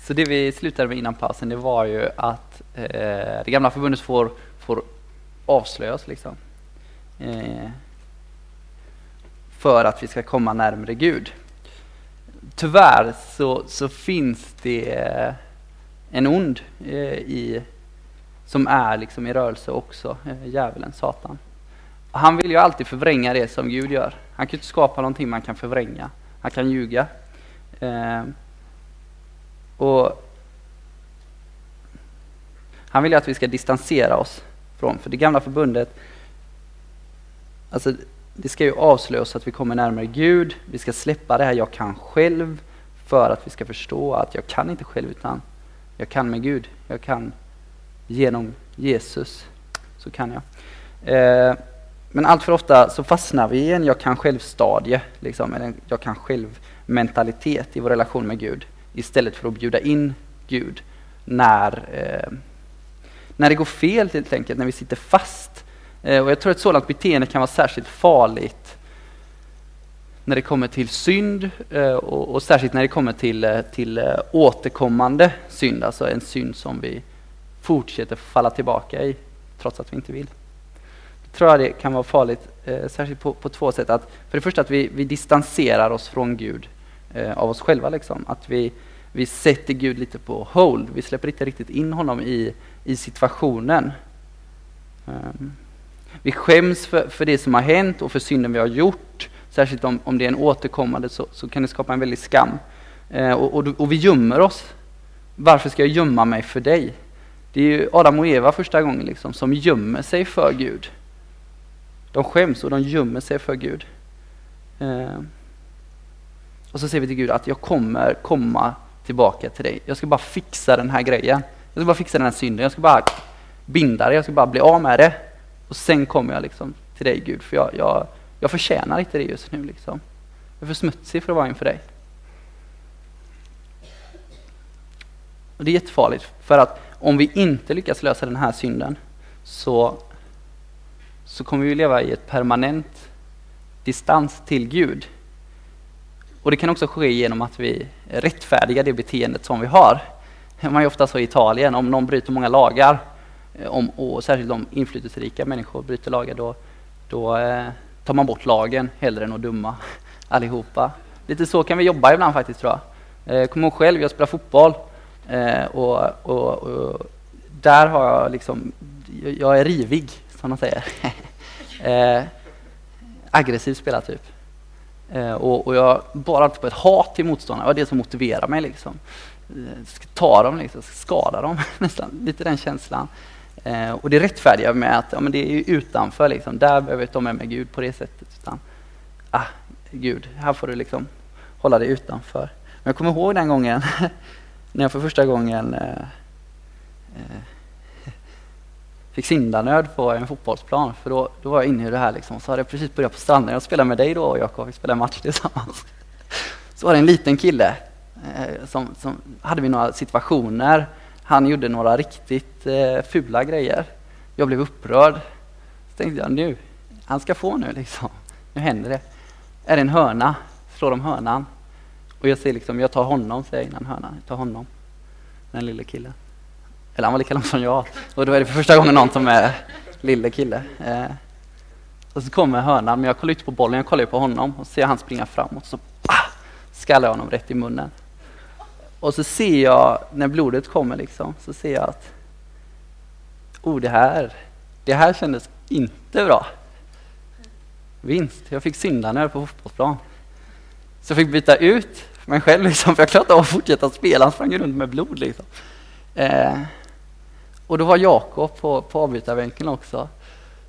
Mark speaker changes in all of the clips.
Speaker 1: Så det vi slutade med innan pausen, det var ju att eh, det gamla förbundet får, får avslöjas liksom. Eh, för att vi ska komma närmare Gud. Tyvärr så, så finns det en ond eh, i, som är liksom i rörelse också, eh, djävulen, Satan. Han vill ju alltid förvränga det som Gud gör. Han kan ju inte skapa någonting man kan förvränga. Han kan ljuga. Eh, och han vill ju att vi ska distansera oss från, för det gamla förbundet, alltså det ska ju avslöja oss att vi kommer närmare Gud, vi ska släppa det här jag kan själv för att vi ska förstå att jag kan inte själv utan jag kan med Gud, jag kan genom Jesus, så kan jag. Eh, men allt för ofta så fastnar vi i en jag kan själv-stadie, liksom, eller en jag kan själv-mentalitet i vår relation med Gud istället för att bjuda in Gud när, eh, när det går fel helt enkelt, när vi sitter fast. Eh, och jag tror att ett sådant beteende kan vara särskilt farligt när det kommer till synd eh, och, och, särskilt när det kommer till, eh, till eh, återkommande synd, alltså en synd som vi fortsätter falla tillbaka i trots att vi inte vill. Jag tror jag det kan vara farligt, eh, särskilt på, på två sätt. Att, för det första att vi, vi distanserar oss från Gud eh, av oss själva. Liksom. Att vi, vi sätter Gud lite på hold. Vi släpper inte riktigt in honom i, i situationen. Um, vi skäms för, för det som har hänt och för synden vi har gjort. Särskilt om, om det är en återkommande så, så kan det skapa en väldig skam. Eh, och, och, och, vi gömmer oss. Varför ska jag gömma mig för dig? Det är ju Adam och Eva första gången liksom, som gömmer sig för Gud. De skäms och de gömmer sig för Gud. Eh, och så säger vi till Gud att jag kommer komma tillbaka till dig. Jag ska bara fixa den här grejen. Jag ska bara fixa den här synden. Jag ska bara binda det. Jag ska bara bli av med det. Och sen kommer jag liksom till dig Gud. För jag, jag, jag förtjänar inte det just nu. Liksom. Jag är för smutsig för att vara inför dig. Och Det är jättefarligt. För att om vi inte lyckas lösa den här synden så, så kommer vi leva i ett permanent distans till Gud. Och det kan också ske genom att vi rättfärdigar det beteendet som vi har. Man är ofta så i Italien, om någon bryter många lagar, eh, om, och särskilt om inflytelserika människor bryter lagar, då, då eh, tar man bort lagen hellre än att döma allihopa. Lite så kan vi jobba ibland faktiskt tror jag. Eh, kommer ihåg själv, jag spelar fotboll eh, och, och, och, där har jag liksom, jag är rivig som de säger. eh, aggressiv spelartyp. Eh, och, och, jag bar alltid på ett hat till motståndarna, det var det som motiverade mig. Liksom. Eh, ska ta dem, liksom, skada dem, nästan. Lite den känslan. Eh, och det rättfärdigar med att ja, men det är utanför, liksom. där behöver jag inte ha med mig Gud på det sättet. Utan, ah, Gud, här får du liksom hålla dig utanför. Men jag kommer ihåg den gången när jag för första gången eh, eh, fick syndanöd på en fotbollsplan. För då, då var jag inne i det här liksom. Så hade jag precis börjat på stranden. Jag spelade med dig då Jakob, vi spelade match tillsammans. Så var det en liten kille eh, som, som hade vi några situationer. Han gjorde några riktigt eh, fula grejer. Jag blev upprörd. Så tänkte jag nu, han ska få nu liksom. Nu händer det. Är det en hörna? Slår de hörnan? Och jag säger liksom, jag tar honom, säger jag innan hörnan. Jag tar honom. Den lilla killen. Eller han var lika lång som jag. Och då är det för första gången någon som är lille kille. Eh, och så kommer hörnan, men jag kollar inte på bollen, jag kollar på honom och ser han springa framåt. Så ah, skallar jag honom rätt i munnen. Och så ser jag, när blodet kommer liksom, så ser jag att oh, det här, det här kändes inte bra. Vinst, jag fick syndanöd på fotbollsplan. Så jag fick byta ut mig själv, liksom, för jag klarade av att fortsätta spela. Han sprang runt med blod. Liksom. Eh, och då var Jakob på, på avbytarbänken också.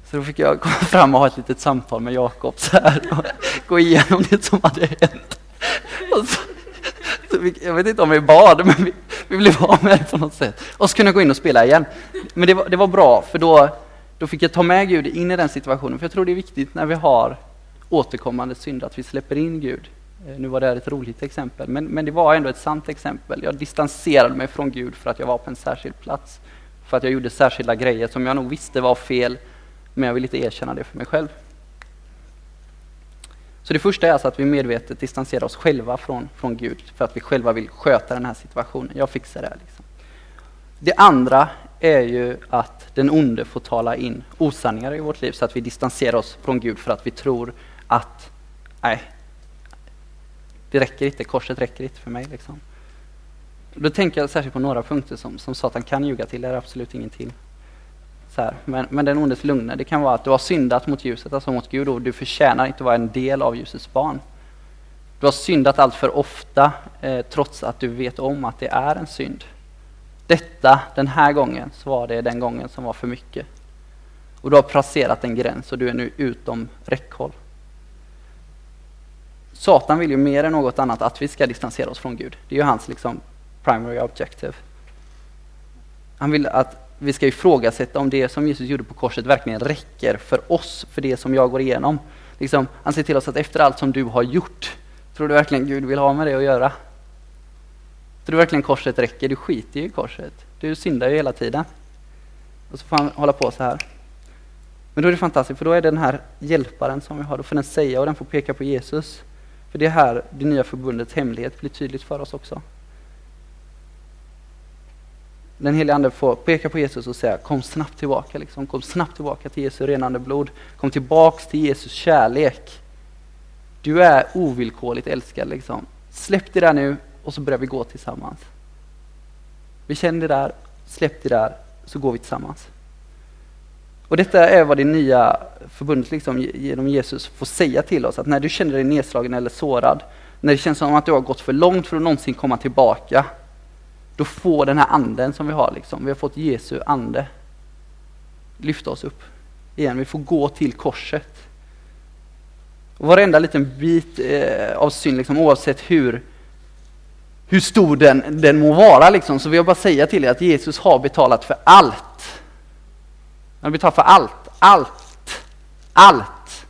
Speaker 1: Så då fick jag komma fram och ha ett litet samtal med Jakob så här och gå igenom det som hade hänt. Så, så vi, jag vet inte om vi bad, men vi, vi blev av med det på något sätt. Och så kunde jag gå in och spela igen. Men det var, det var bra, för då, då fick jag ta med Gud in i den situationen. För jag tror det är viktigt när vi har återkommande synd att vi släpper in Gud. Eh, nu var det här ett roligt exempel, men, men det var ändå ett sant exempel. Jag distanserade mig från Gud för att jag var på en särskild plats för att jag gjorde särskilda grejer som jag nog visste var fel, men jag vill inte erkänna det för mig själv. Så det första är alltså att vi medvetet distanserar oss själva från, från Gud för att vi själva vill sköta den här situationen. Jag fixar det här. Liksom. Det andra är ju att den onde får tala in osanningar i vårt liv så att vi distanserar oss från Gud för att vi tror att nej, det räcker inte, korset räcker inte för mig. Liksom. Då tänker jag särskilt på några punkter som, som Satan kan ljuga till, det är absolut ingenting. Så här. Men, men den ondes lugna, det kan vara att du har syndat mot ljuset, alltså mot Gud, och du förtjänar inte att vara en del av ljusets barn. Du har syndat allt för ofta, eh, trots att du vet om att det är en synd. Detta, den här gången, så var det den gången som var för mycket. Och du har passerat en gräns och du är nu utom räckhåll. Satan vill ju mer än något annat att vi ska distansera oss från Gud. Det är ju hans liksom primary objective. Han vill att vi ska ifrågasätta om det som Jesus gjorde på korset verkligen räcker för oss, för det som jag går igenom. Liksom, han säger till oss att efter allt som du har gjort, tror du verkligen Gud vill ha med det att göra? Tror du verkligen korset räcker? Du skiter ju i korset. Du syndar ju hela tiden. Och så får han hålla på så här. Men då är det fantastiskt, för då är det den här hjälparen som vi har, då får den säga och den får peka på Jesus. För det är här det nya förbundets hemlighet blir tydligt för oss också. Den heliga Ande får peka på Jesus och säga kom snabbt tillbaka, liksom. kom snabbt tillbaka till Jesu renande blod. Kom tillbaks till Jesus kärlek. Du är ovillkorligt älskad. Liksom. Släpp det där nu och så börjar vi gå tillsammans. Vi känner det där, släpp det där, så går vi tillsammans. Och detta är vad det nya förbundet liksom, genom Jesus får säga till oss, att när du känner dig nedslagen eller sårad, när det känns som att du har gått för långt för att någonsin komma tillbaka, då får den här anden som vi har, liksom, vi har fått Jesu ande, lyfta oss upp igen. Vi får gå till korset. Och varenda liten bit eh, av synd, liksom, oavsett hur, hur stor den, den må vara, liksom, så vill jag bara säga till er att Jesus har betalat för allt. Han har betalat för allt, allt, allt.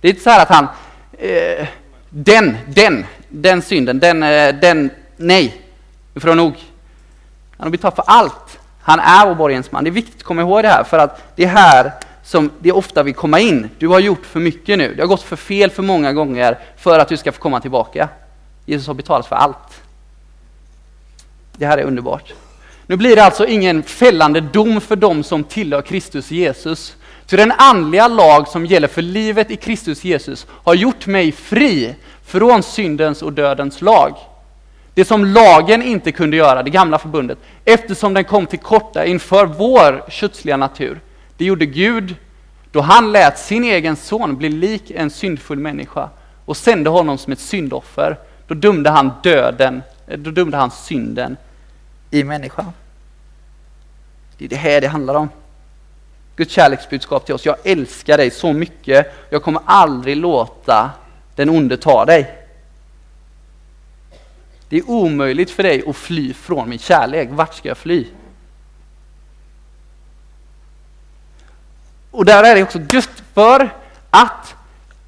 Speaker 1: Det är inte så här att han, eh, den, den, den synden, den, eh, den, nej, nu får nog. Han har betalat för allt. Han är vår borgensman. Det är viktigt att komma ihåg det här, för att det är här som det ofta vill komma in. Du har gjort för mycket nu. Det har gått för fel för många gånger för att du ska få komma tillbaka. Jesus har betalat för allt. Det här är underbart. Nu blir det alltså ingen fällande dom för dem som tillhör Kristus Jesus. Så den andliga lag som gäller för livet i Kristus Jesus har gjort mig fri från syndens och dödens lag. Det som lagen inte kunde göra, det gamla förbundet, eftersom den kom till korta inför vår kötsliga natur. Det gjorde Gud då han lät sin egen son bli lik en syndfull människa och sände honom som ett syndoffer. Då dömde han döden, eh, då dömde han synden i människan. Det är det här det handlar om. Guds kärleksbudskap till oss. Jag älskar dig så mycket. Jag kommer aldrig låta den onde ta dig. Det är omöjligt för dig att fly från min kärlek. Vart ska jag fly? Och där är det också just för att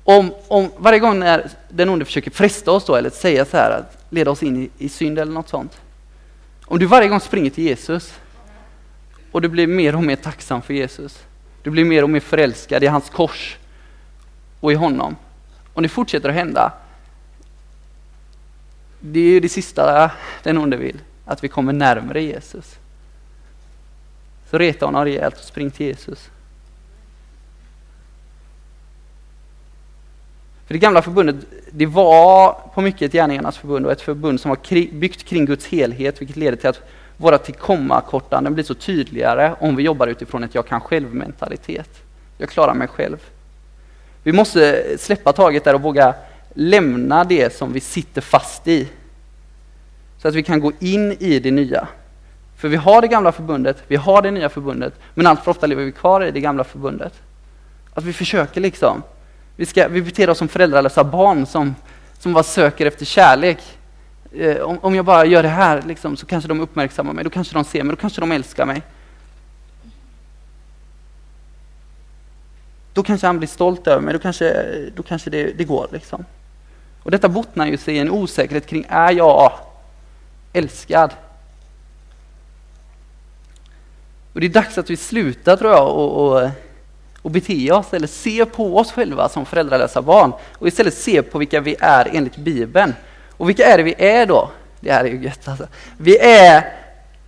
Speaker 1: om, om varje gång när den onde försöker fresta oss då, eller säga så här, att leda oss in i, i synd eller något sånt. Om du varje gång springer till Jesus och du blir mer och mer tacksam för Jesus. Du blir mer och mer förälskad i hans kors och i honom. Om det fortsätter att hända. Det är ju det sista den onde vill, att vi kommer närmare Jesus. Så reta honom rejält och spring till Jesus. För det gamla förbundet, det var på mycket ett gärningarnas förbund och ett förbund som var byggt kring Guds helhet, vilket leder till att våra tillkommakortanden blir så tydligare om vi jobbar utifrån ett jag kan själv-mentalitet. Jag klarar mig själv. Vi måste släppa taget där och våga lämna det som vi sitter fast i. Så att vi kan gå in i det nya. För vi har det gamla förbundet, vi har det nya förbundet, men allt för ofta lever vi kvar i det gamla förbundet. Att vi försöker liksom vi, ska, vi beter oss som föräldralösa barn som, som bara söker efter kärlek. Eh, om, om jag bara gör det här liksom, så kanske de uppmärksammar mig, då kanske de ser mig, då kanske de älskar mig. Då kanske han blir stolt över mig, då kanske, då kanske det, det går. Liksom. Och detta bottnar ju sig i en osäkerhet kring, är jag älskad? Och det är dags att vi slutar tror jag och, och, och bete oss eller se på oss själva som föräldralösa barn och istället se på vilka vi är enligt Bibeln. Och vilka är det vi är då? Det här är ju gött alltså. Vi, är,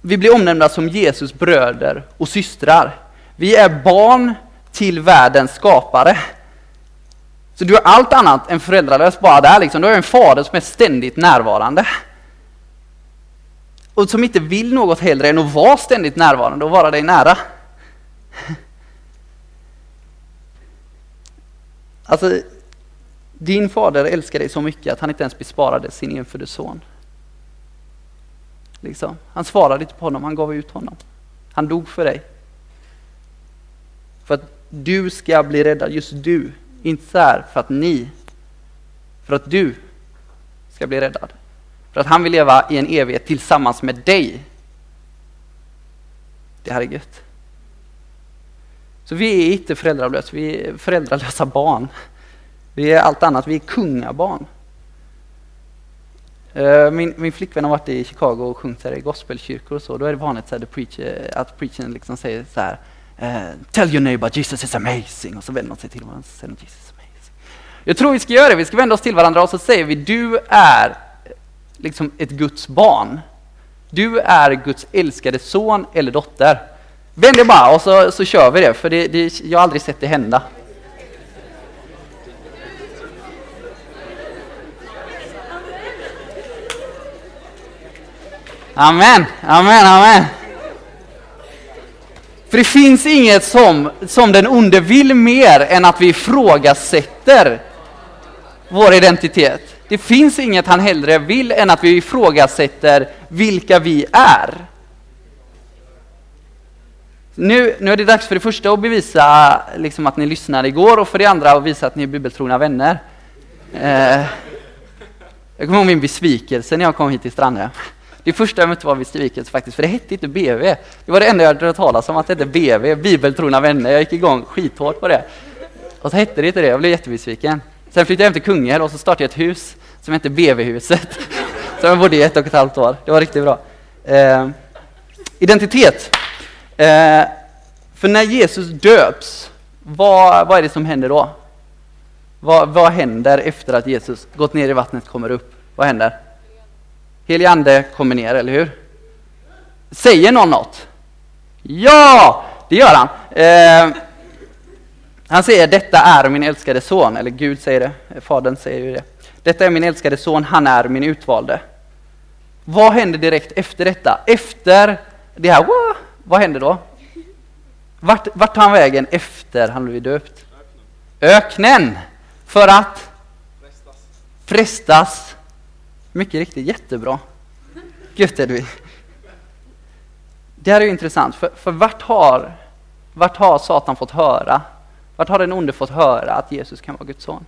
Speaker 1: vi blir omnämnda som Jesus bröder och systrar. Vi är barn till världens skapare. Så du är allt annat än föräldralös bara där liksom. Du har en fader som är ständigt närvarande. Och som inte vill något hellre än att vara ständigt närvarande och vara dig nära. Alltså, din fader älskar dig så mycket att han inte ens besparade sin enfödde son. Liksom. Han svarade inte på honom, han gav ut honom. Han dog för dig. För att du ska bli räddad, just du. Inte så här för att ni, för att du ska bli räddad. För att han vill leva i en evighet tillsammans med dig. Det här är gött. Så vi är inte föräldralösa, vi är föräldralösa barn. Vi är allt annat, vi är kungabarn. Eh, min, min flickvän har varit i Chicago och sjungit i gospelkyrkor och så. Då är det vanligt så här, preacher, eh, att preachern liksom säger så här Eh, tell your neighbor Jesus is amazing. Och så vänder man sig till varandra och säger Jesus is amazing. Jag tror vi ska göra det, vi ska vända oss till varandra och så säger vi du är eh, liksom ett Guds barn. Du är Guds älskade son eller dotter. Vänd dig bara och så, så kör vi det, för det, det, jag har aldrig sett det hända. Amen, amen, amen. För det finns inget som, som den onde vill mer än att vi ifrågasätter vår identitet. Det finns inget han hellre vill än att vi ifrågasätter vilka vi är. Nu, nu är det dags för det första att bevisa liksom, att ni lyssnade igår och för det andra att visa att ni är bibeltrogna vänner. Eh, jag kommer ihåg min besvikelse när jag kom hit till Strandhem. Det första jag mötte var besvikelse faktiskt, för det hette inte BV. Det var det enda jag hade hört talas om, att det hette BV, Bibeltrogna vänner. Jag gick igång skithårt på det. Och så hette det inte det, jag blev jättebesviken. Sen flyttade jag hem till Kungälv och så startade jag ett hus som hette BV-huset. Som jag bodde i ett och ett halvt år. Det var riktigt bra. Eh, identitet. Eh, för när Jesus döps, vad, vad är det som händer då? Vad, vad händer efter att Jesus gått ner i vattnet kommer upp? Vad händer? Helig ande kommer ner, eller hur? Säger någon något? Ja, det gör han. Eh, han säger detta är min älskade son, eller Gud säger det, Fadern säger ju det. Detta är min älskade son, han är min utvalde. Vad händer direkt efter detta? Efter det här, wow, vad händer då? Vart, vart tar han vägen efter han blivit döpt? Öknen! För att? Frestas. Frestas. Mycket riktigt, jättebra. Gött Edvin. Det här är ju intressant, för, för vart, har, vart har Satan fått höra? Vart har den onde fått höra att Jesus kan vara Guds son?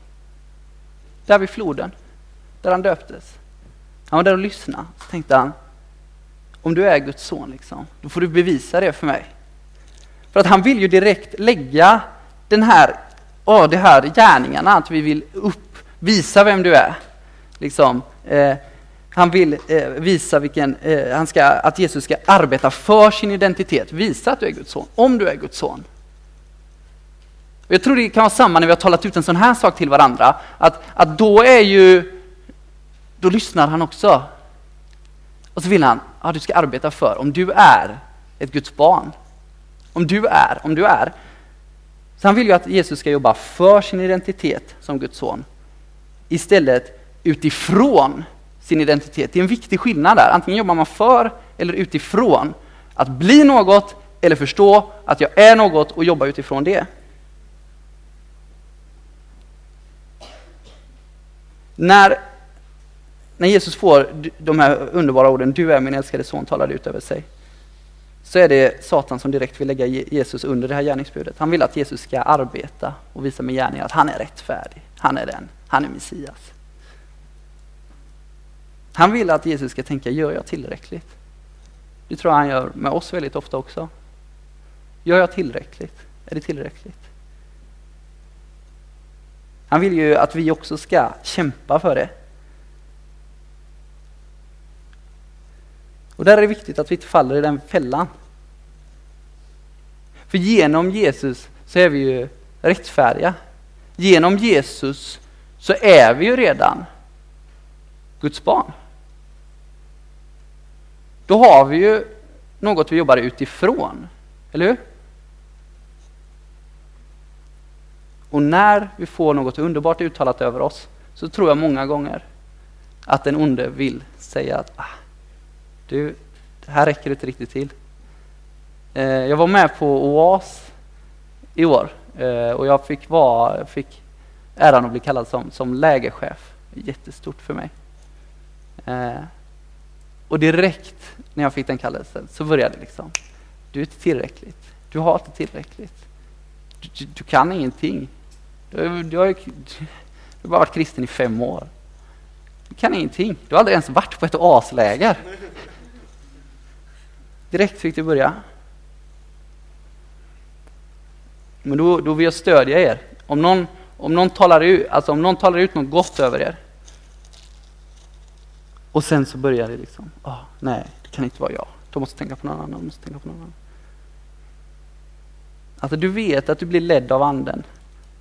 Speaker 1: Där vid floden, där han döptes. Han var där och lyssnade. Så tänkte han, om du är Guds son, liksom, då får du bevisa det för mig. För att han vill ju direkt lägga den här, åh, de här gärningarna, att vi vill upp, visa vem du är. Liksom, eh, han vill eh, visa vilken, eh, han ska, att Jesus ska arbeta för sin identitet, visa att du är Guds son, om du är Guds son. Jag tror det kan vara samma när vi har talat ut en sån här sak till varandra, att, att då är ju, då lyssnar han också. Och så vill han, ja du ska arbeta för, om du är ett Guds barn, om du är, om du är. Så han vill ju att Jesus ska jobba för sin identitet som Guds son, istället utifrån sin identitet. Det är en viktig skillnad där. Antingen jobbar man för eller utifrån. Att bli något eller förstå att jag är något och jobba utifrån det. När, när Jesus får de här underbara orden, du är min älskade son, talar ut över sig, så är det Satan som direkt vill lägga Jesus under det här gärningsbudet. Han vill att Jesus ska arbeta och visa med gärningar att han är rättfärdig, han är den, han är Messias. Han vill att Jesus ska tänka, gör jag tillräckligt? Det tror jag han gör med oss väldigt ofta också. Gör jag tillräckligt? Är det tillräckligt? Han vill ju att vi också ska kämpa för det. Och där är det viktigt att vi inte faller i den fällan. För genom Jesus så är vi ju rättfärdiga. Genom Jesus så är vi ju redan Guds barn. Då har vi ju något vi jobbar utifrån, eller hur? Och när vi får något underbart uttalat över oss så tror jag många gånger att den onde vill säga att ah, du, det här räcker inte riktigt till. Eh, jag var med på OAS i år eh, och jag fick, vara, fick äran att bli kallad som, som lägerchef. Jättestort för mig. Eh, och direkt när jag fick den kallelsen så började det liksom. Du är inte tillräckligt. Du har inte tillräckligt. Du, du kan ingenting. Du, du, har ju, du har bara varit kristen i fem år. Du kan ingenting. Du har aldrig ens varit på ett asläger. Direkt fick du börja. Men då, då vill jag stödja er. Om någon, om, någon talar ut, alltså om någon talar ut något gott över er. Och sen så börjar det liksom, oh, nej, det kan inte vara jag. De måste tänka på någon annan. De måste tänka på någon annan. Alltså du vet att du blir ledd av anden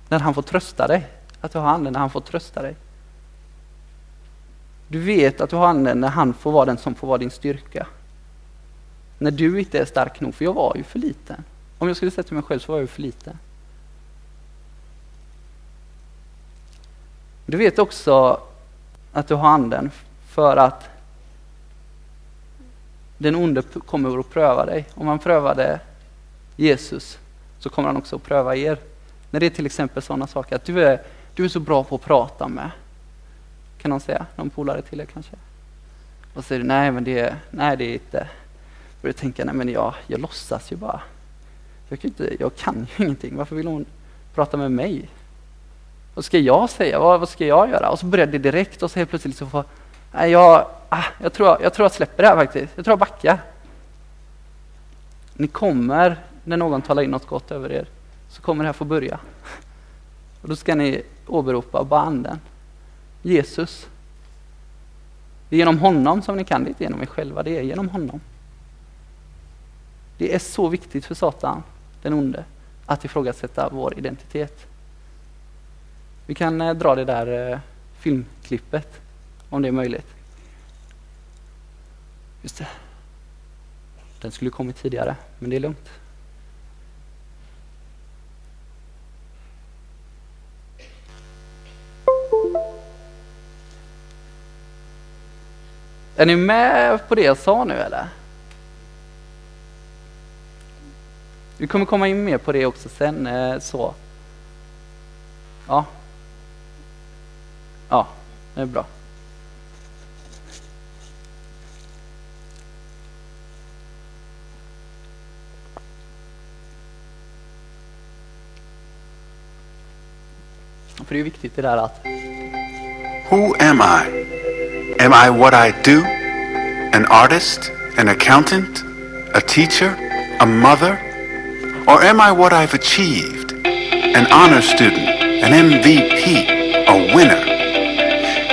Speaker 1: när han får trösta dig. Att du har anden när han får trösta dig. Du vet att du har anden när han får vara den som får vara din styrka. När du inte är stark nog, för jag var ju för liten. Om jag skulle säga till mig själv så var jag ju för liten. Du vet också att du har anden för att den onde kommer att pröva dig. Om han prövade Jesus så kommer han också att pröva er. När det är till exempel sådana saker att du är, du är så bra på att prata med. Kan någon säga? Någon polare till er kanske? Och säger du, nej men det, nej, det är inte. Börjar tänka, nej men jag, jag låtsas ju bara. Jag kan, inte, jag kan ju ingenting. Varför vill hon prata med mig? Vad ska jag säga? Vad, vad ska jag göra? Och så börjar det direkt och så helt plötsligt så får nej, jag, ah, jag, tror, jag tror jag släpper det här faktiskt. Jag tror jag backar. Ni kommer, när någon talar in något gott över er, så kommer det här få börja. Och då ska ni åberopa bara anden. Jesus. Det är genom honom som ni kan, det är inte genom er själva, det är genom honom. Det är så viktigt för Satan, den onde, att ifrågasätta vår identitet. Vi kan eh, dra det där eh, filmklippet, om det är möjligt. Just det. Den skulle kommit tidigare, men det är lugnt. Är ni med på det jag sa nu eller? Vi kommer komma in mer på det också sen. Eh, så. Ja. Ja, det är bra. För det är viktigt det där att...
Speaker 2: Who am I? Am I what I do? An artist? An accountant? A teacher? A mother? Or am I what I've achieved? An honor student? An MVP? A winner?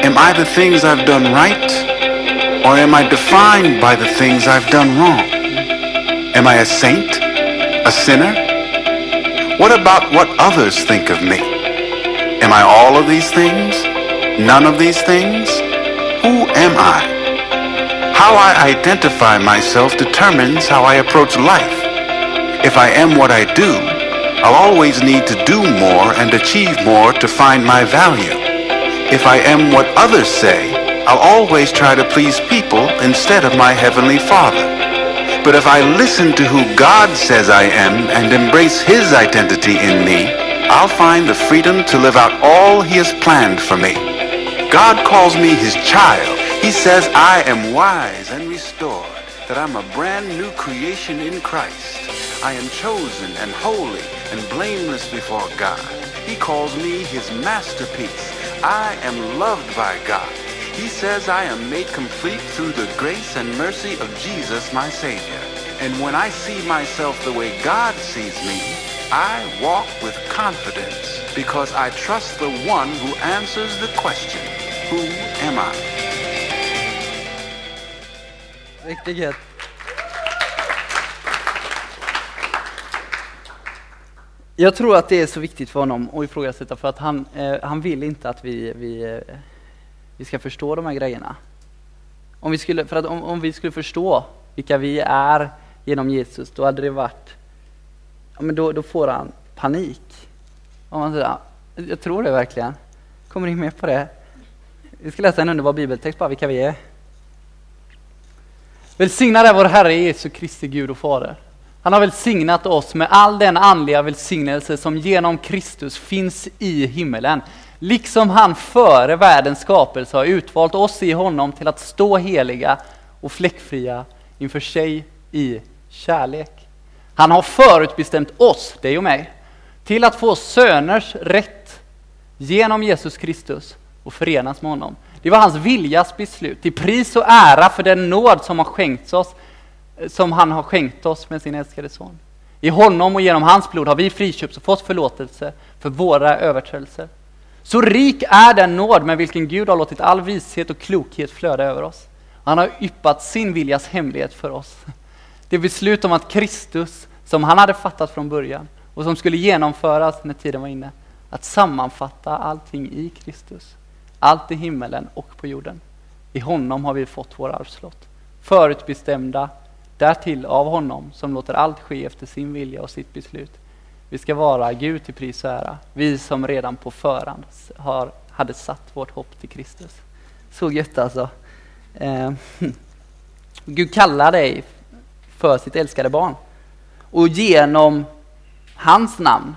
Speaker 2: Am I the things I've done right? Or am I defined by the things I've done wrong? Am I a saint? A sinner? What about what others think of me? Am I all of these things? None of these things? Who am I? How I identify myself determines how I approach life. If I am what I do, I'll always need to do more and achieve more to find my value. If I am what others say, I'll always try to please people instead of my Heavenly Father. But if I listen to who God says I am and embrace His identity in me, I'll find the freedom to live out all He has planned for me. God calls me His child. He says I am wise and restored, that I'm a brand new creation in Christ. I am chosen and holy and blameless before God. He calls me His masterpiece. I am loved by God. He says I am made complete through the grace and mercy of Jesus, my Savior. And when I see myself the way God sees me, I walk with confidence because I trust the one who answers the question, Who am I?
Speaker 1: Riktigt gött. Jag tror att det är så viktigt för honom att ifrågasätta för att han, eh, han vill inte att vi, vi, eh, vi ska förstå de här grejerna. Om vi skulle, för att om, om vi skulle förstå vilka vi är genom Jesus, då hade det varit, ja, men då, då får han panik. Och man säger, jag tror det verkligen. Kommer ni med på det? Vi ska läsa en underbar bibeltext bara vilka vi är. Välsignad är vår Herre Jesu Kristi Gud och Fader. Han har välsignat oss med all den andliga välsignelse som genom Kristus finns i himmelen. Liksom han före världens skapelse har utvalt oss i honom till att stå heliga och fläckfria inför sig i kärlek. Han har förutbestämt oss, dig och mig, till att få söners rätt genom Jesus Kristus och förenas med honom. Det var hans viljas beslut, till pris och ära för den nåd som har skänkts oss, som han har skänkt oss med sin älskade son. I honom och genom hans blod har vi friköpts och fått förlåtelse för våra överträdelser. Så rik är den nåd med vilken Gud har låtit all vishet och klokhet flöda över oss. Han har yppat sin viljas hemlighet för oss. Det beslut om att Kristus, som han hade fattat från början och som skulle genomföras när tiden var inne, att sammanfatta allting i Kristus. Allt i himmelen och på jorden. I honom har vi fått vår arvslott. Förutbestämda därtill av honom som låter allt ske efter sin vilja och sitt beslut. Vi ska vara Gud till pris och ära, vi som redan på förhand har, hade satt vårt hopp till Kristus. Så gött alltså. Eh, Gud kallar dig för sitt älskade barn. Och genom hans namn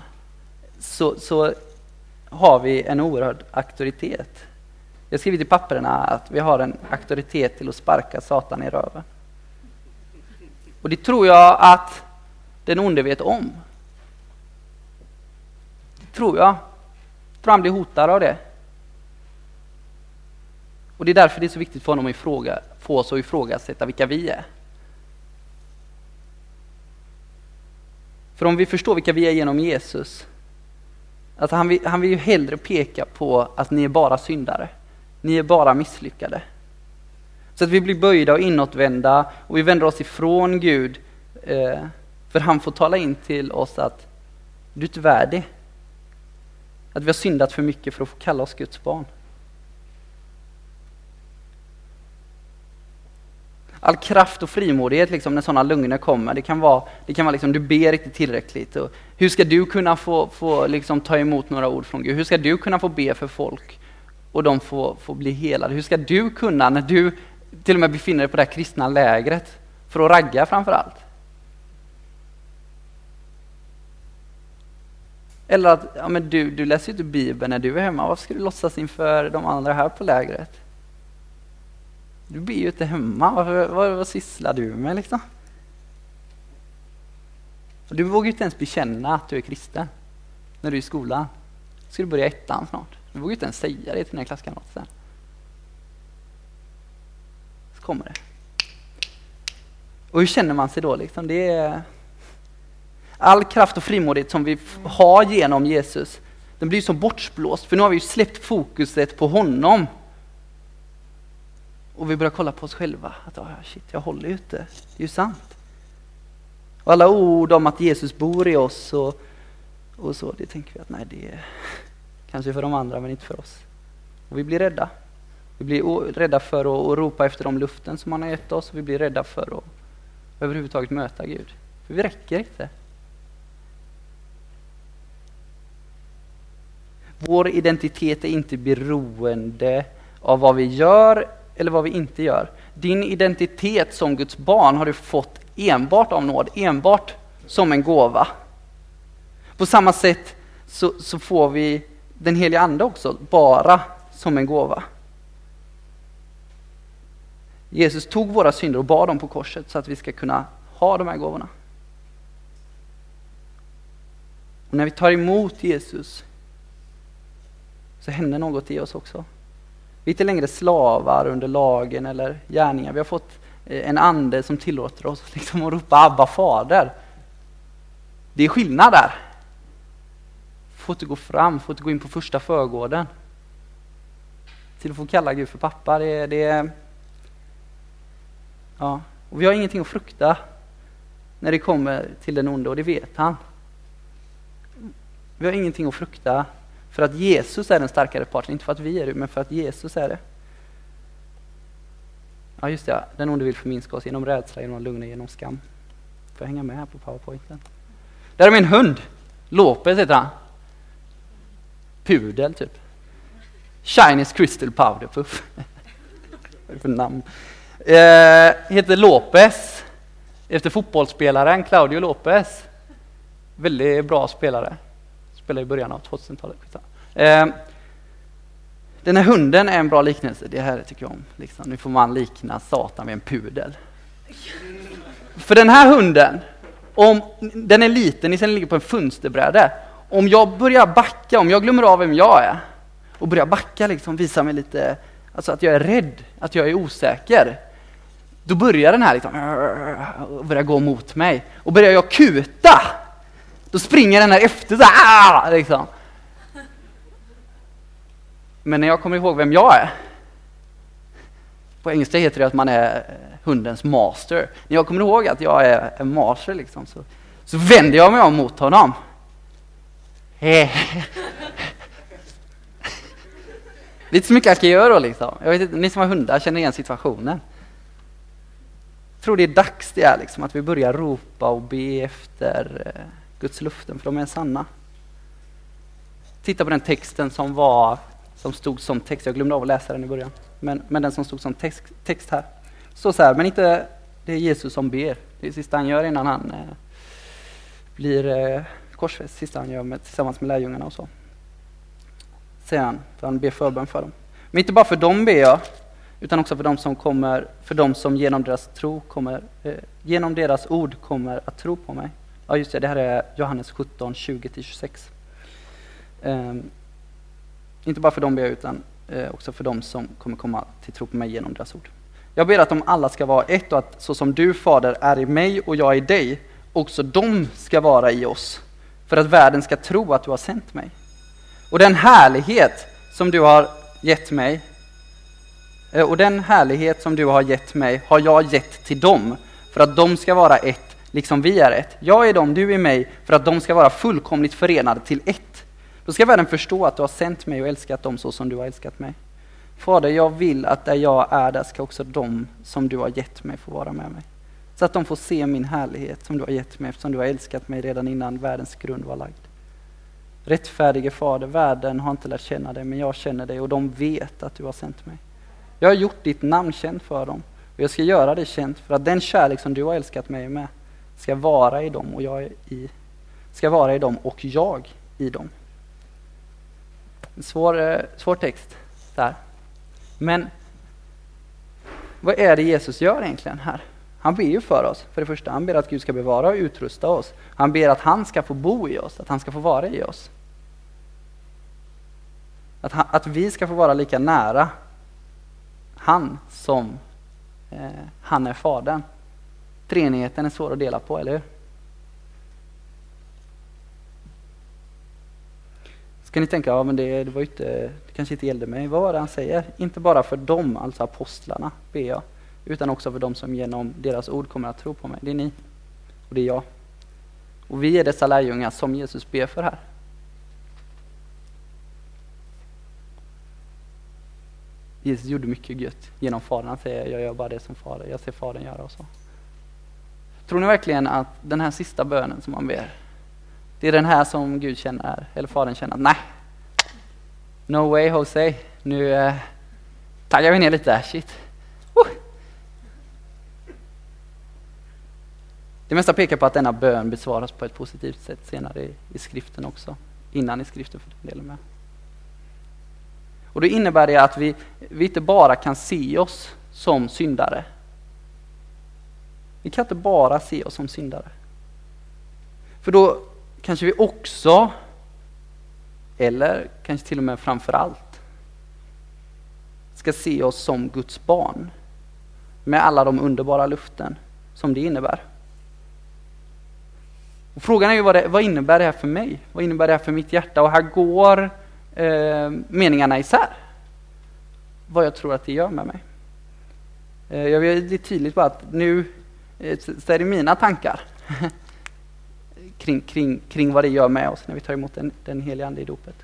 Speaker 1: så, så har vi en oerhörd auktoritet. Jag skriver i papperna att vi har en auktoritet till att sparka Satan i röven. Och det tror jag att den onde vet om. Det tror jag. jag tror han blir hotad av det. Och det är därför det är så viktigt för honom att ifråga, få oss att ifrågasätta vilka vi är. För om vi förstår vilka vi är genom Jesus, att han, vill, han vill ju hellre peka på att ni är bara syndare. Ni är bara misslyckade. Så att vi blir böjda och inåtvända och vi vänder oss ifrån Gud. Eh, för han får tala in till oss att du är inte värdig. Att vi har syndat för mycket för att få kalla oss Guds barn. All kraft och frimodighet liksom, när sådana lögner kommer. Det kan vara, det kan vara liksom, du ber inte tillräckligt. Och hur ska du kunna få, få liksom, ta emot några ord från Gud? Hur ska du kunna få be för folk och de får, får bli helade? Hur ska du kunna, när du till och med befinner dig på det här kristna lägret, för att ragga framför allt? Eller att ja, men du, du läser ju inte Bibeln när du är hemma, varför ska du låtsas inför de andra här på lägret? Du blir ju inte hemma, vad, vad, vad sysslar du med liksom? Du vågar ju inte ens bekänna att du är kristen när du är i skolan. Ska du börja ettan snart. Du vågar ju inte ens säga det till dina klasskamrater Så kommer det. Och hur känner man sig då? Liksom? Det är all kraft och frimodighet som vi har genom Jesus, den blir ju så bortblåst, för nu har vi ju släppt fokuset på honom. Och vi börjar kolla på oss själva. Att oh, shit, jag håller ju inte. Det är ju sant. Och alla ord om att Jesus bor i oss och, och så, det tänker vi att nej, det är kanske för de andra men inte för oss. Och vi blir rädda. Vi blir rädda för att, att ropa efter de luften som han har gett oss. och Vi blir rädda för att överhuvudtaget möta Gud. För vi räcker inte. Vår identitet är inte beroende av vad vi gör eller vad vi inte gör. Din identitet som Guds barn har du fått enbart av nåd, enbart som en gåva. På samma sätt så, så får vi den heliga Ande också, bara som en gåva. Jesus tog våra synder och bar dem på korset så att vi ska kunna ha de här gåvorna. Och när vi tar emot Jesus så händer något i oss också. Vi är inte längre slavar under lagen eller gärningar. Vi har fått eh, en ande som tillåter oss liksom att ropa Abba fader. Det är skillnad där. Får inte gå fram, får inte gå in på första förgården. Till att få kalla Gud för pappa, det, det Ja, och vi har ingenting att frukta när det kommer till den onde och det vet han. Vi har ingenting att frukta för att Jesus är den starkare parten, inte för att vi är det, men för att Jesus är det. Ja, just det. Den onde vill förminska oss genom rädsla, genom lugn och genom skam. Får jag hänga med här på powerpointen? Där är min hund. Lopez heter han. Pudel, typ. Chinese Crystal Powder Puff. Vad är det för namn? Eh, heter Lopez. Efter fotbollsspelaren Claudio Lopez. Väldigt bra spelare. Spelar i början av 2000-talet. Eh, den här hunden är en bra liknelse. Det här tycker jag om. Liksom. Nu får man likna Satan vid en pudel. För den här hunden, om den är liten, ni ligger på en fönsterbräde. Om jag börjar backa, om jag glömmer av vem jag är och börjar backa, liksom, visa mig lite, alltså att jag är rädd, att jag är osäker. Då börjar den här liksom, börja gå mot mig. Och börjar jag kuta, då springer den här efter så här, liksom. Men när jag kommer ihåg vem jag är, på engelska heter det att man är hundens master. När jag kommer ihåg att jag är en master liksom, så, så vänder jag mig om mot honom. Lite så mycket jag ska göra då liksom. Jag vet inte, ni som har hundar känner igen situationen. Jag tror det är dags det är liksom, att vi börjar ropa och be efter eh, Guds luften, för de är sanna. Titta på den texten som var som stod som text. Jag glömde av att läsa den i början. Men, men den som stod som text, text här. Så så här, men inte det är Jesus som ber. Det är det sista han gör innan han eh, blir eh, korsfäst. Sista han gör med, tillsammans med lärjungarna och så. Säger han, för han ber förbön för dem. Men inte bara för dem ber jag, utan också för dem som kommer, för dem som genom deras tro kommer, eh, genom deras ord kommer att tro på mig. Ja just det, det här är Johannes 17, 20-26. Um, inte bara för dem ber jag, utan uh, också för dem som kommer komma till tro på mig genom deras ord. Jag ber att de alla ska vara ett och att så som du, Fader, är i mig och jag i dig, också de ska vara i oss, för att världen ska tro att du har sänt mig. Och den härlighet som du har gett mig, eh, och den härlighet som du har gett mig har jag gett till dem, för att de ska vara ett, liksom vi är ett. Jag är dem, du är mig, för att de ska vara fullkomligt förenade till ett då ska världen förstå att du har sänt mig och älskat dem så som du har älskat mig. Fader, jag vill att där jag är, där ska också de som du har gett mig få vara med mig. Så att de får se min härlighet som du har gett mig eftersom du har älskat mig redan innan världens grund var lagd. Rättfärdige Fader, världen har inte lärt känna dig, men jag känner dig och de vet att du har sänt mig. Jag har gjort ditt namn känt för dem och jag ska göra det känt för att den kärlek som du har älskat mig med ska vara i dem och jag i, ska vara i dem och jag i dem. En svår, eh, svår text där. Men vad är det Jesus gör egentligen här? Han ber ju för oss. För det första, han ber att Gud ska bevara och utrusta oss. Han ber att han ska få bo i oss, att han ska få vara i oss. Att, han, att vi ska få vara lika nära han som eh, han är Fadern. Treenigheten är svår att dela på, eller hur? Ska ni tänka, ja men det, det var inte, det kanske inte gällde mig. Vad var det han säger? Inte bara för dem, alltså apostlarna, ber jag, utan också för dem som genom deras ord kommer att tro på mig. Det är ni och det är jag. Och vi är dessa lärjungar som Jesus ber för här. Jesus gjorde mycket gött genom Fadern. Han säger, jag gör bara det som Fadern, jag ser Fadern göra och så. Tror ni verkligen att den här sista bönen som man ber, det är den här som Gud känner, eller Fadern känner, nej. No way Jose, nu eh, taggar vi ner lite, shit. Oh. Det mesta pekar på att denna bön besvaras på ett positivt sätt senare i, i skriften också. Innan i skriften för den delen med. Och då innebär det att vi, vi inte bara kan se oss som syndare. Vi kan inte bara se oss som syndare. För då kanske vi också, eller kanske till och med framför allt, ska se oss som Guds barn. Med alla de underbara luften som det innebär. Och frågan är ju vad, det, vad innebär det här för mig? Vad innebär det här för mitt hjärta? Och här går eh, meningarna isär. Vad jag tror att det gör med mig. Eh, jag vill det tydligt bara att nu, så är det mina tankar. kring, kring, kring vad det gör med oss när vi tar emot den, den heliga Ande i dopet.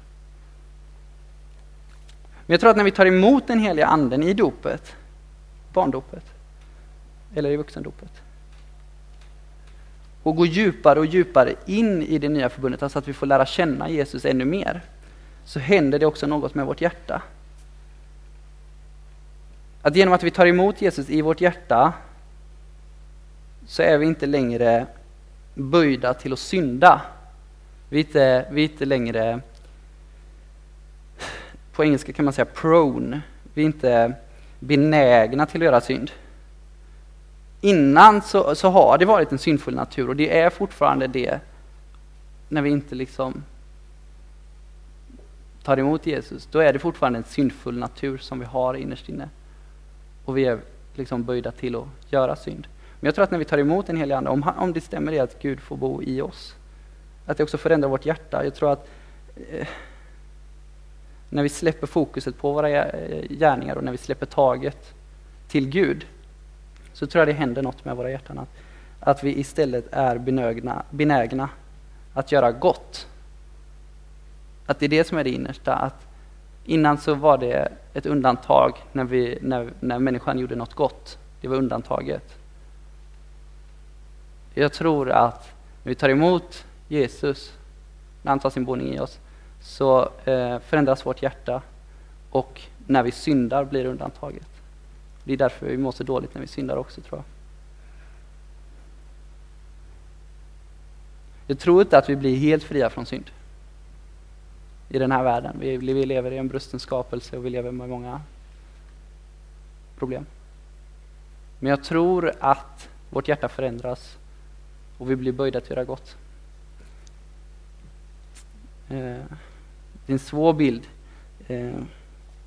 Speaker 1: Men jag tror att när vi tar emot den heliga Anden i dopet, barndopet, eller i vuxendopet, och går djupare och djupare in i det nya förbundet, alltså att vi får lära känna Jesus ännu mer, så händer det också något med vårt hjärta. Att genom att vi tar emot Jesus i vårt hjärta så är vi inte längre böjda till att synda. Vi är inte, vi är inte längre, på engelska kan man säga prone, vi är inte benägna till att göra synd. Innan så, så har det varit en syndfull natur och det är fortfarande det när vi inte liksom tar emot Jesus. Då är det fortfarande en syndfull natur som vi har innerst inne. Och vi är liksom böjda till att göra synd. Men jag tror att när vi tar emot en helig Ande, om, om det stämmer det att Gud får bo i oss, att det också förändrar vårt hjärta. Jag tror att eh, när vi släpper fokuset på våra gärningar och när vi släpper taget till Gud, så tror jag det händer något med våra hjärtan. Att, att vi istället är benägna, benägna att göra gott. Att det är det som är det innersta. Att innan så var det ett undantag när, vi, när, när människan gjorde något gott. Det var undantaget. Jag tror att när vi tar emot Jesus, när han tar sin boning i oss, så eh, förändras vårt hjärta och när vi syndar blir undantaget. Det är därför vi mår så dåligt när vi syndar också tror jag. Jag tror inte att vi blir helt fria från synd i den här världen. Vi, vi lever i en brusten skapelse och vi lever med många problem. Men jag tror att vårt hjärta förändras och vi blir böjda att göra gott. Eh, det är en svår bild. Eh,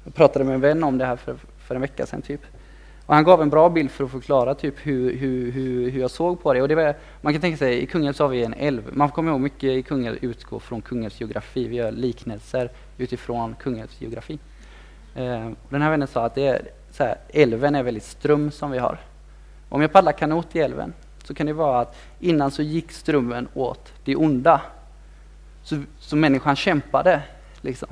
Speaker 1: jag pratade med en vän om det här för, för en vecka sedan. typ. Och han gav en bra bild för att förklara typ hur, hur, hur, hur jag såg på det. Och det var, man kan tänka sig, i Kungälv så har vi en älv. Man kommer ihåg mycket i Kungälv utgår från Kungälvs geografi. Vi gör liknelser utifrån Kungälvs geografi. Eh, den här vännen sa att det är, så här, älven är väldigt ström som vi har. Om jag paddlar kanot i älven så kan det vara att innan så gick strömmen åt det onda. Så, så människan kämpade liksom,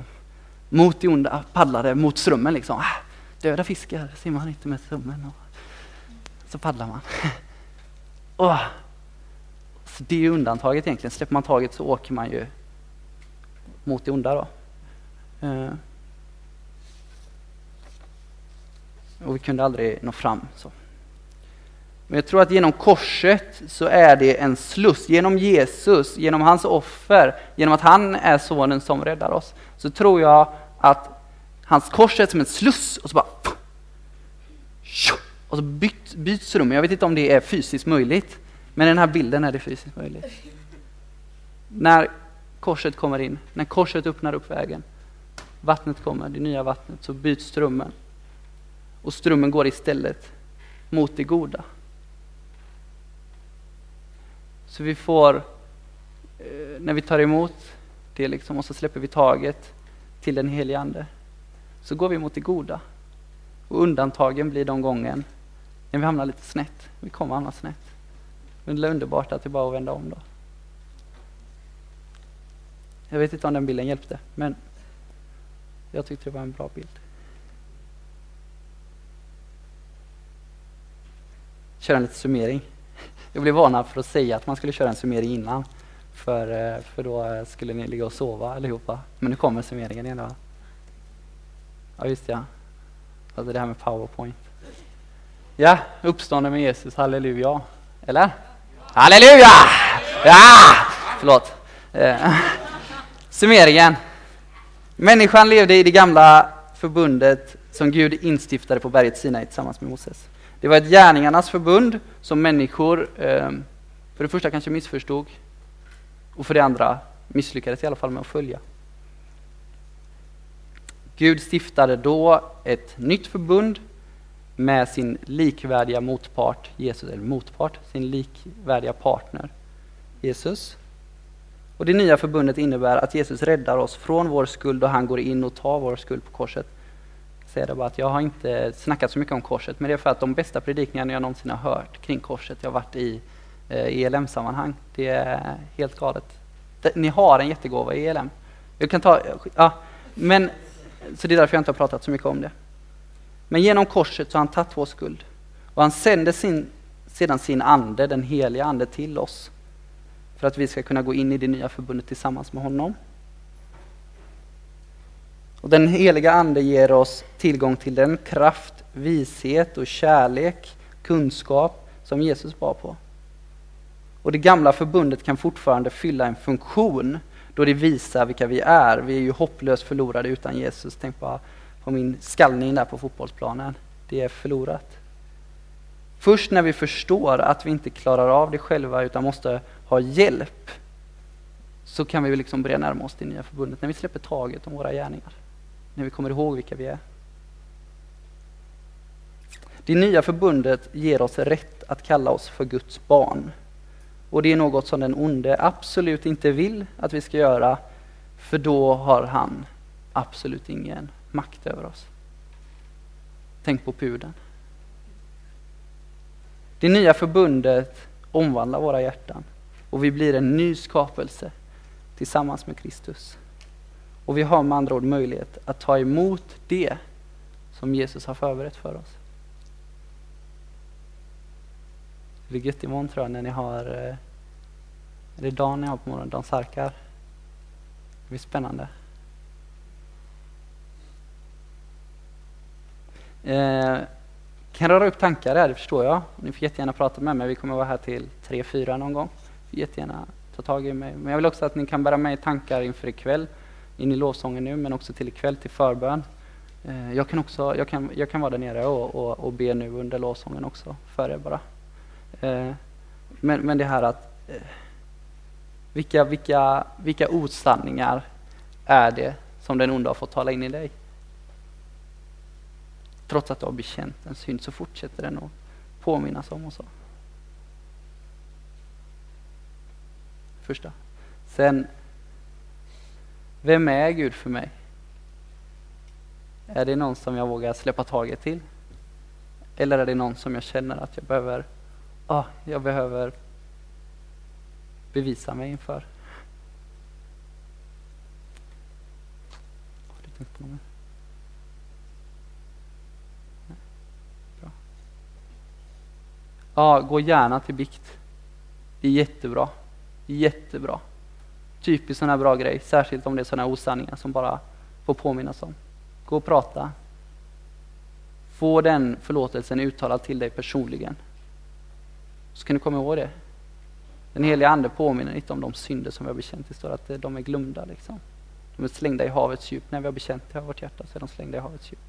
Speaker 1: mot det onda, paddlade mot strömmen. Liksom. Ah, döda fiskar simmar inte med strömmen. Och så paddlar man. oh. så det är undantaget egentligen. Släpper man taget så åker man ju mot det onda. Då. Uh. Och vi kunde aldrig nå fram. så. Men jag tror att genom korset så är det en sluss. Genom Jesus, genom hans offer, genom att han är sonen som räddar oss, så tror jag att hans kors är som en sluss och så bara... Och så byt, byts rum. Jag vet inte om det är fysiskt möjligt, men i den här bilden är det fysiskt möjligt. När korset kommer in, när korset öppnar upp vägen, vattnet kommer, det nya vattnet, så byts strömmen. Och strömmen går istället mot det goda. Så vi får, eh, när vi tar emot det liksom, och så släpper vi taget till den helige Ande, så går vi mot det goda. Och undantagen blir de gången när vi hamnar lite snett. Vi kommer hamna snett. Men det är underbart att det bara att vända om då. Jag vet inte om den bilden hjälpte, men jag tyckte det var en bra bild. Köra en liten summering. Jag blev varnad för att säga att man skulle köra en summering innan. För, eh, för då eh, skulle ni ligga och sova allihopa. Men nu kommer summeringen igen. Va? Ja, just ja. Alltså det här med powerpoint. Ja, uppstånden med Jesus, halleluja. Eller? Halleluja! Ja! Förlåt. Eh. Summeringen. Människan levde i det gamla förbundet som Gud instiftade på berget Sinai tillsammans med Moses. Det var ett gärningarnas förbund som människor ehm, för det första kanske missförstod och för det andra misslyckades i alla fall med att följa. Gud stiftade då ett nytt förbund med sin likvärdiga motpart Jesus, eller motpart, sin likvärdiga partner Jesus. Och det nya förbundet innebär att Jesus räddar oss från vår skuld och han går in och tar vår skuld på korset säga det bara att jag har inte snackat så mycket om korset, men det är för att de bästa predikningarna jag någonsin har hört kring korset, jag har varit i eh, ELM-sammanhang. Det är helt galet. Ni har en jättegåva i ELM. Jag kan ta, ja, men, så det är därför jag inte har pratat så mycket om det. Men genom korset så har han tagit vår skuld. Och han sänder sin, sedan sin ande, den heliga ande, till oss. För att vi ska kunna gå in i det nya förbundet tillsammans med honom. Och den heliga ande ger oss tillgång till den kraft, vishet och kärlek, kunskap som Jesus bar på. Och det gamla förbundet kan fortfarande fylla en funktion då det visar vilka vi är. Vi är ju hopplöst förlorade utan Jesus. Tänk bara på min skallning där på fotbollsplanen. Det är förlorat. Först när vi förstår att vi inte klarar av det själva utan måste ha hjälp så kan vi liksom börja närma oss det nya förbundet. När vi släpper taget om våra gärningar. När vi kommer ihåg vilka vi är. Det nya förbundet ger oss rätt att kalla oss för Guds barn. Och det är något som den onde absolut inte vill att vi ska göra, för då har han absolut ingen makt över oss. Tänk på pudeln. Det nya förbundet omvandlar våra hjärtan och vi blir en ny skapelse tillsammans med Kristus. Och vi har med andra ord möjlighet att ta emot det som Jesus har förberett för oss. Det blir gött imorgon tror jag när ni har, eh, är det dagen ni har på morgonen, Dan Sarkar. Det blir spännande. Eh, kan röra upp tankar här, det förstår jag. Ni får jättegärna prata med mig, vi kommer vara här till 3-4 någon gång. Ni Får jättegärna ta tag i mig. Men jag vill också att ni kan bära med tankar inför ikväll, in i lovsången nu, men också till ikväll till förbön. Eh, jag kan, också, jag, kan, jag kan vara där nere och, och, och be nu under lovsången också, för er bara. Eh, men, men det här att eh, vilka, vilka, vilka osanningar är det som den onda har fått tala in i dig? Trots att du har bekänt en synd så fortsätter den att påminnas om och så. Första. Sen, vem är Gud för mig? Är det någon som jag vågar släppa taget till? Eller är det någon som jag känner att jag behöver ah, jag behöver bevisa mig inför. Har du tänkt på något Ja, gå gärna till bikt. Det är jättebra. Jättebra. Typiskt sån här bra grej, särskilt om det är såna här osanningar som bara får påminnas om. Gå och prata. Få den förlåtelsen uttalad till dig personligen. Så kan du komma ihåg det. Den heliga Ande påminner inte om de synder som vi har bekänt. Det står att eh, de är glömda. Liksom. De är slängda i havets djup. När vi har bekänt det i vårt hjärta så är de slängda i havets djup.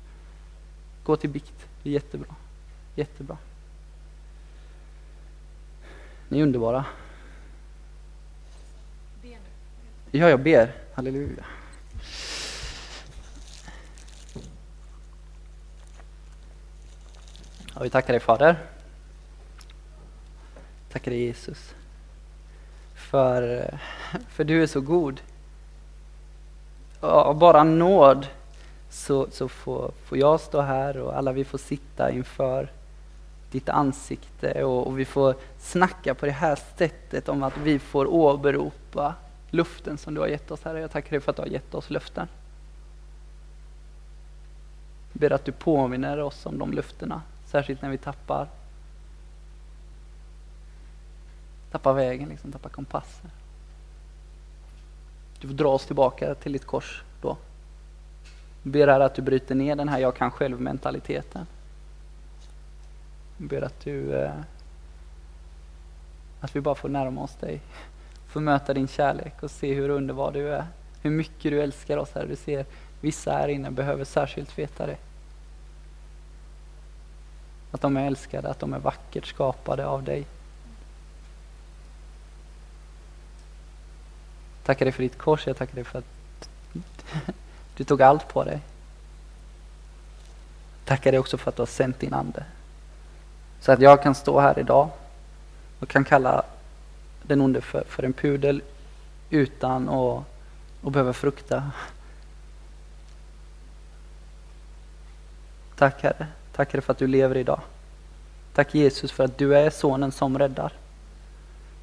Speaker 1: Gå till bikt. Det är jättebra. Jättebra. Ni är underbara. Ja, jag ber. Halleluja. Ja, vi tackar dig Fader. Tackar dig Jesus. För, för du är så god. Av bara nåd så, så får, får jag stå här och alla vi får sitta inför ditt ansikte och, och, vi får snacka på det här sättet om att vi får åberopa luften som du har gett oss, Herre. Jag tackar dig för att du har gett oss luften. Jag ber att du påminner oss om de löftena, särskilt när vi tappar tappar vägen, liksom, tappar kompassen. Du får dra oss tillbaka till ditt kors då. Jag ber här att du bryter ner den här jag kan själv-mentaliteten. Jag ber att du eh, att vi bara får närma oss dig, få möta din kärlek och se hur underbar du är. Hur mycket du älskar oss här. Du ser vissa här inne behöver särskilt veta det. Att de är älskade, att de är vackert skapade av dig. Tackar dig för ditt kors, jag tackar dig för att du tog allt på dig. Tackar dig också för att du har sänt din ande. Så att jag kan stå här idag och kan kalla den onde för, för en pudel utan att, att behöva frukta. Tack Herre. Tack Herre för att du lever idag. Tack Jesus för att du är sonen som räddar.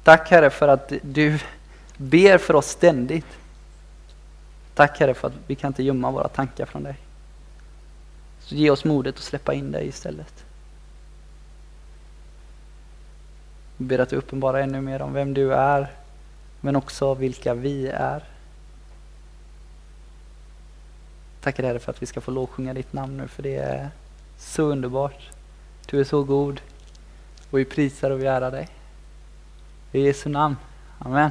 Speaker 1: Tack Herre för att du ber för oss ständigt. Tack Herre för att vi kan inte gömma våra tankar från dig. Så ge oss modet att släppa in dig istället. Vi ber att du uppenbarar ännu mer om vem du är, men också vilka vi är. Tackar Herre för att vi ska få lovsjunga ditt namn nu, för det är så underbart. Du är så god och vi prisar och vi ärar dig. I Jesu namn. Amen.